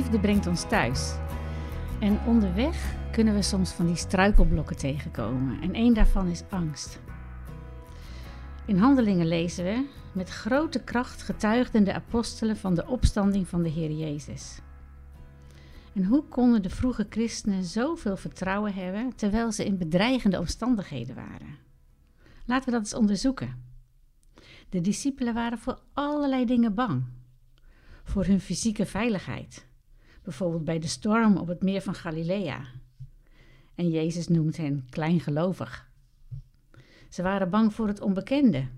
liefde brengt ons thuis. En onderweg kunnen we soms van die struikelblokken tegenkomen. En één daarvan is angst. In Handelingen lezen we: Met grote kracht getuigden de apostelen van de opstanding van de Heer Jezus. En hoe konden de vroege christenen zoveel vertrouwen hebben terwijl ze in bedreigende omstandigheden waren? Laten we dat eens onderzoeken. De discipelen waren voor allerlei dingen bang. Voor hun fysieke veiligheid, bijvoorbeeld bij de storm op het meer van Galilea. En Jezus noemt hen kleingelovig. Ze waren bang voor het onbekende.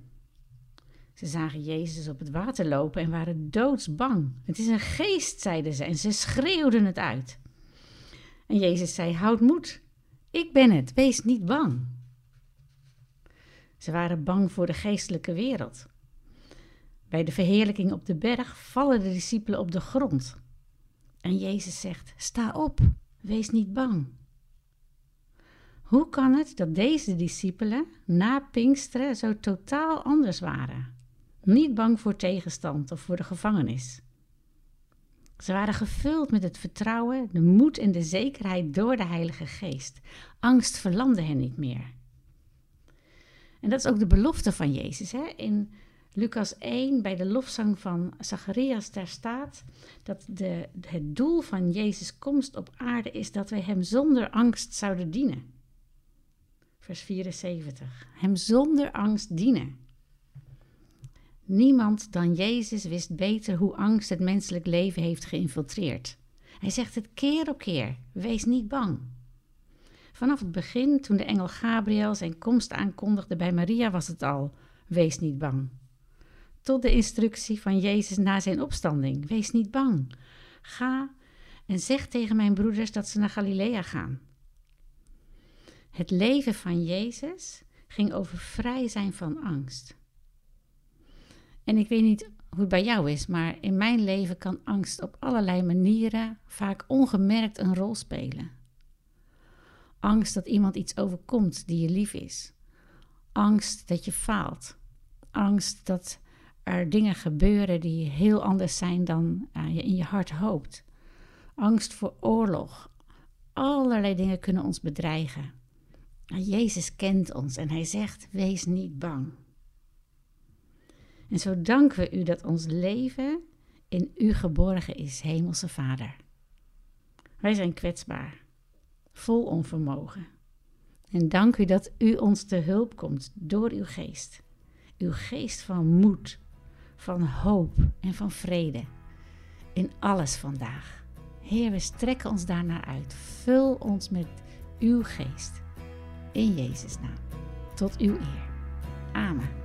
Ze zagen Jezus op het water lopen en waren doodsbang. Het is een geest, zeiden ze, en ze schreeuwden het uit. En Jezus zei: Houd moed, ik ben het, wees niet bang. Ze waren bang voor de geestelijke wereld. Bij de verheerlijking op de berg vallen de discipelen op de grond. En Jezus zegt: Sta op, wees niet bang. Hoe kan het dat deze discipelen na Pinksteren zo totaal anders waren? Niet bang voor tegenstand of voor de gevangenis. Ze waren gevuld met het vertrouwen, de moed en de zekerheid door de Heilige Geest. Angst verlamde hen niet meer. En dat is ook de belofte van Jezus. Hè? In Lucas 1, bij de lofzang van Zacharias, daar staat dat de, het doel van Jezus' komst op aarde is dat wij Hem zonder angst zouden dienen. Vers 74. Hem zonder angst dienen. Niemand dan Jezus wist beter hoe angst het menselijk leven heeft geïnfiltreerd. Hij zegt het keer op keer: wees niet bang. Vanaf het begin, toen de engel Gabriel zijn komst aankondigde bij Maria, was het al: wees niet bang. Tot de instructie van Jezus na zijn opstanding: wees niet bang. Ga en zeg tegen mijn broeders dat ze naar Galilea gaan. Het leven van Jezus ging over vrij zijn van angst. En ik weet niet hoe het bij jou is, maar in mijn leven kan angst op allerlei manieren, vaak ongemerkt, een rol spelen. Angst dat iemand iets overkomt die je lief is. Angst dat je faalt. Angst dat er dingen gebeuren die heel anders zijn dan uh, je in je hart hoopt. Angst voor oorlog. Allerlei dingen kunnen ons bedreigen. Maar Jezus kent ons en hij zegt: wees niet bang. En zo danken we u dat ons leven in u geborgen is, Hemelse Vader. Wij zijn kwetsbaar, vol onvermogen. En dank u dat u ons te hulp komt door uw geest. Uw geest van moed, van hoop en van vrede. In alles vandaag. Heer, we strekken ons daarnaar uit. Vul ons met uw geest. In Jezus' naam. Tot uw eer. Amen.